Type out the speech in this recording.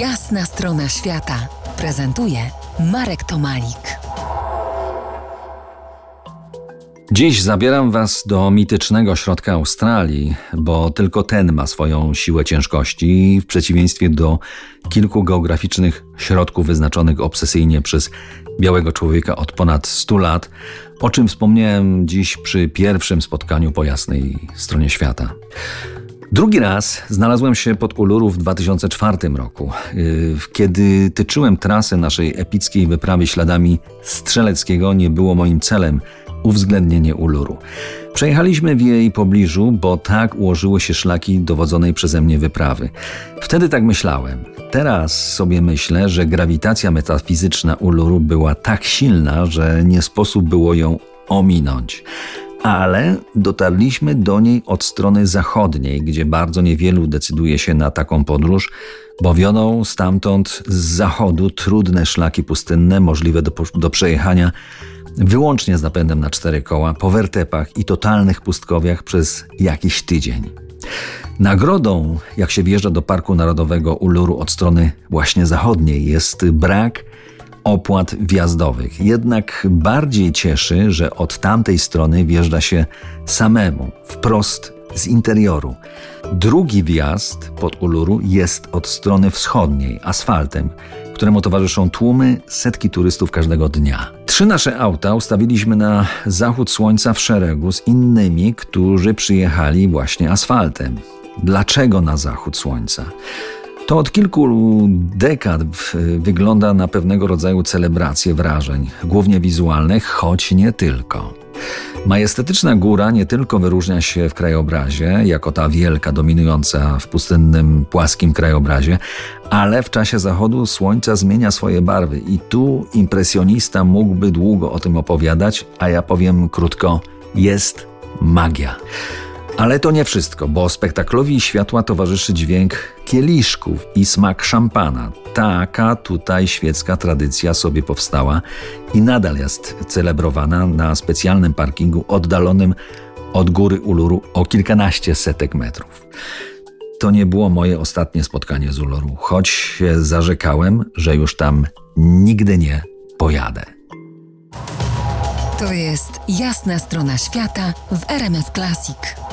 Jasna strona świata prezentuje Marek Tomalik. Dziś zabieram Was do mitycznego środka Australii, bo tylko ten ma swoją siłę ciężkości, w przeciwieństwie do kilku geograficznych środków wyznaczonych obsesyjnie przez białego człowieka od ponad 100 lat, o czym wspomniałem dziś przy pierwszym spotkaniu po jasnej stronie świata. Drugi raz znalazłem się pod Uluru w 2004 roku, yy, kiedy tyczyłem trasy naszej epickiej wyprawy śladami Strzeleckiego. Nie było moim celem uwzględnienie Uluru. Przejechaliśmy w jej pobliżu, bo tak ułożyły się szlaki dowodzonej przeze mnie wyprawy. Wtedy tak myślałem. Teraz sobie myślę, że grawitacja metafizyczna Uluru była tak silna, że nie sposób było ją ominąć ale dotarliśmy do niej od strony zachodniej, gdzie bardzo niewielu decyduje się na taką podróż, bo wiodą stamtąd z zachodu trudne szlaki pustynne, możliwe do, do przejechania wyłącznie z napędem na cztery koła, po wertepach i totalnych pustkowiach przez jakiś tydzień. Nagrodą, jak się wjeżdża do Parku Narodowego Uluru od strony właśnie zachodniej, jest brak opłat wjazdowych. Jednak bardziej cieszy, że od tamtej strony wjeżdża się samemu, wprost z interioru. Drugi wjazd pod Uluru jest od strony wschodniej, asfaltem, któremu towarzyszą tłumy, setki turystów każdego dnia. Trzy nasze auta ustawiliśmy na zachód słońca w szeregu z innymi, którzy przyjechali właśnie asfaltem. Dlaczego na zachód słońca? To od kilku dekad wygląda na pewnego rodzaju celebrację wrażeń, głównie wizualnych, choć nie tylko. Majestetyczna góra nie tylko wyróżnia się w krajobrazie, jako ta wielka, dominująca w pustynnym, płaskim krajobrazie, ale w czasie zachodu słońca zmienia swoje barwy i tu impresjonista mógłby długo o tym opowiadać, a ja powiem krótko: jest magia. Ale to nie wszystko, bo spektaklowi światła towarzyszy dźwięk kieliszków i smak szampana. Taka tutaj świecka tradycja sobie powstała i nadal jest celebrowana na specjalnym parkingu oddalonym od góry Uluru o kilkanaście setek metrów. To nie było moje ostatnie spotkanie z Uluru, choć zarzekałem, że już tam nigdy nie pojadę. To jest jasna strona świata w RMS Classic.